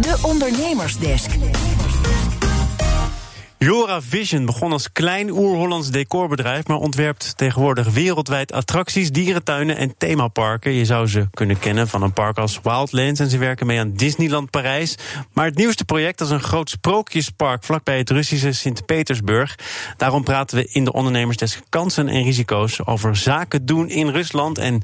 De Ondernemersdesk. Jora Vision begon als klein oer-Hollands decorbedrijf, maar ontwerpt tegenwoordig wereldwijd attracties, dierentuinen en themaparken. Je zou ze kunnen kennen van een park als Wildlands en ze werken mee aan Disneyland Parijs. Maar het nieuwste project is een groot sprookjespark vlakbij het Russische Sint-Petersburg. Daarom praten we in de ondernemersdesk kansen en risico's over zaken doen in Rusland en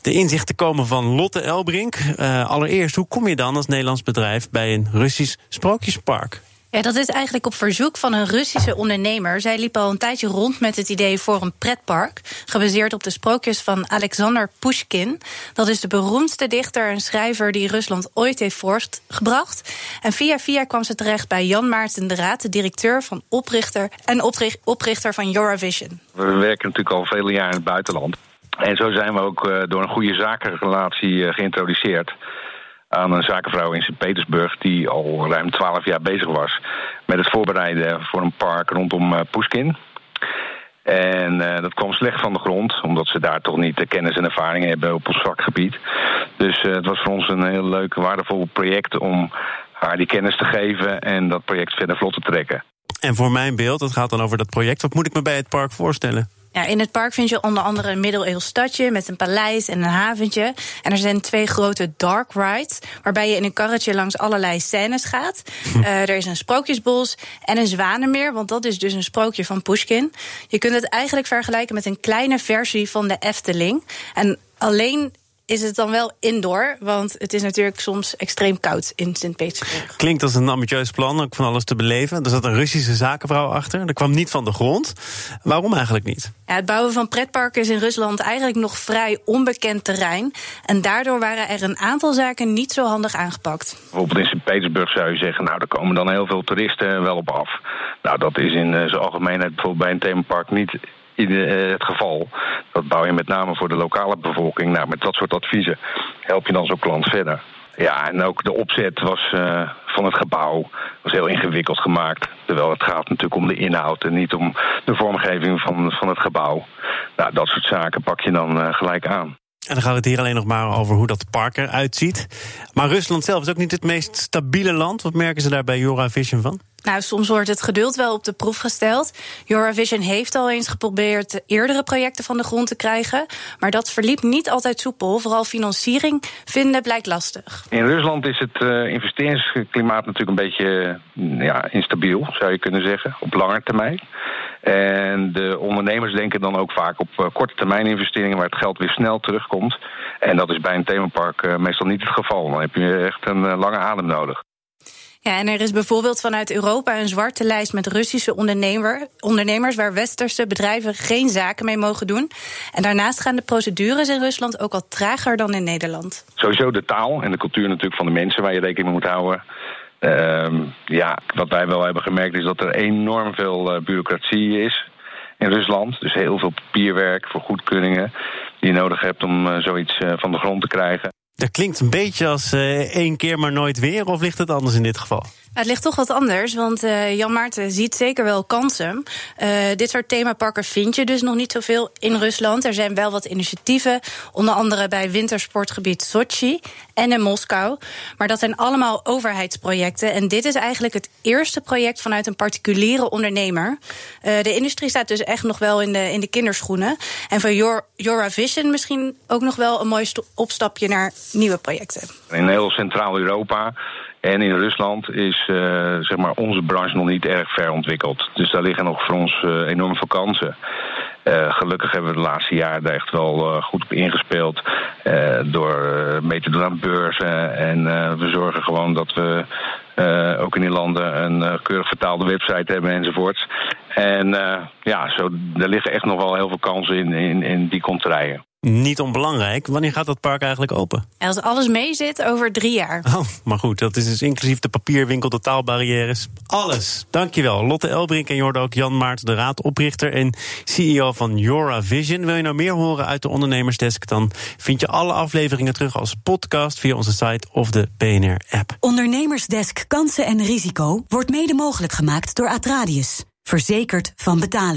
de inzichten komen van Lotte Elbrink. Uh, allereerst, hoe kom je dan als Nederlands bedrijf bij een Russisch sprookjespark? Ja, dat is eigenlijk op verzoek van een Russische ondernemer. Zij liep al een tijdje rond met het idee voor een pretpark. Gebaseerd op de sprookjes van Alexander Pushkin. Dat is de beroemdste dichter en schrijver die Rusland ooit heeft voortgebracht. En via via kwam ze terecht bij Jan Maarten de Raad, de directeur van oprichter en oprichter van Eurovision. We werken natuurlijk al vele jaren in het buitenland. En zo zijn we ook eh, door een goede zakenrelatie eh, geïntroduceerd aan een zakenvrouw in Sint-Petersburg die al ruim twaalf jaar bezig was met het voorbereiden voor een park rondom uh, Pushkin. En dat kwam slecht van de grond, omdat ze daar toch niet de kennis en ervaring hebben op ons vakgebied. Dus het was voor ons een heel leuk, waardevol project om haar die kennis te geven en dat project verder vlot te trekken. En voor mijn beeld, het gaat dan over dat project, wat moet ik me bij het park voorstellen? Ja, in het park vind je onder andere een middeleeuws stadje met een paleis en een haventje. En er zijn twee grote dark rides, waarbij je in een karretje langs allerlei scènes gaat. Uh, er is een sprookjesbos en een zwanenmeer, want dat is dus een sprookje van Pushkin. Je kunt het eigenlijk vergelijken met een kleine versie van de Efteling. En alleen is het dan wel indoor. Want het is natuurlijk soms extreem koud in Sint-Petersburg. Klinkt als een ambitieus plan, ook van alles te beleven. Er zat een Russische zakenvrouw achter. Dat kwam niet van de grond. Waarom eigenlijk niet? Ja, het bouwen van pretparken is in Rusland eigenlijk nog vrij onbekend terrein. En daardoor waren er een aantal zaken niet zo handig aangepakt. Bijvoorbeeld in Sint-Petersburg zou je zeggen, nou, er komen dan heel veel toeristen wel op af. Nou, dat is in zijn algemeenheid bijvoorbeeld bij een themapark niet in eh, het geval. Dat bouw je met name voor de lokale bevolking. Nou, met dat soort adviezen help je dan zo'n klant verder. Ja, en ook de opzet was, uh, van het gebouw was heel ingewikkeld gemaakt. Terwijl het gaat natuurlijk om de inhoud en niet om de vormgeving van, van het gebouw. Nou, dat soort zaken pak je dan uh, gelijk aan. En dan gaat het hier alleen nog maar over hoe dat park eruit ziet. Maar Rusland zelf is ook niet het meest stabiele land. Wat merken ze daar bij Eurovision van? Nou, soms wordt het geduld wel op de proef gesteld. Eurovision heeft al eens geprobeerd eerdere projecten van de grond te krijgen. Maar dat verliep niet altijd soepel. Vooral financiering vinden blijkt lastig. In Rusland is het uh, investeringsklimaat natuurlijk een beetje ja, instabiel, zou je kunnen zeggen, op lange termijn. En de ondernemers denken dan ook vaak op uh, korte termijn investeringen waar het geld weer snel terugkomt. En dat is bij een themapark uh, meestal niet het geval. Dan heb je echt een lange adem nodig. Ja, en er is bijvoorbeeld vanuit Europa een zwarte lijst met Russische ondernemer, ondernemers waar westerse bedrijven geen zaken mee mogen doen. En daarnaast gaan de procedures in Rusland ook al trager dan in Nederland. Sowieso de taal en de cultuur natuurlijk van de mensen waar je rekening mee moet houden. Uh, ja, wat wij wel hebben gemerkt is dat er enorm veel uh, bureaucratie is in Rusland. Dus heel veel papierwerk voor goedkeuringen die je nodig hebt om uh, zoiets uh, van de grond te krijgen. Dat klinkt een beetje als uh, één keer maar nooit weer, of ligt het anders in dit geval? Het ligt toch wat anders, want uh, Jan Maarten ziet zeker wel kansen. Uh, dit soort themaparken vind je dus nog niet zoveel in Rusland. Er zijn wel wat initiatieven, onder andere bij wintersportgebied Sochi en in Moskou. Maar dat zijn allemaal overheidsprojecten. En dit is eigenlijk het eerste project vanuit een particuliere ondernemer. Uh, de industrie staat dus echt nog wel in de, in de kinderschoenen. En voor Eurovision misschien ook nog wel een mooi opstapje naar nieuwe projecten. In heel Centraal-Europa en in Rusland is uh, zeg maar onze branche nog niet erg ver ontwikkeld. Dus daar liggen nog voor ons uh, enorm veel kansen. Uh, gelukkig hebben we de laatste jaren daar echt wel goed op ingespeeld. door mee te doen aan beurzen. En we zorgen gewoon dat we ook in die landen een keurig vertaalde website hebben enzovoorts. En ja, zo, er liggen echt nog wel heel veel kansen in, in, in die contraien. Niet onbelangrijk. Wanneer gaat dat park eigenlijk open? Als alles mee zit, over drie jaar. Oh, maar goed, dat is dus inclusief de papierwinkel, de taalbarrières. Alles. Dankjewel. Lotte Elbrink en je hoorde ook Jan Maarten de Raad, oprichter en CEO van Jora Vision. Wil je nou meer horen uit de ondernemersdesk? Dan vind je alle afleveringen terug als podcast via onze site of de BNR-app. Ondernemersdesk Kansen en Risico wordt mede mogelijk gemaakt door Atradius. Verzekerd van betaling.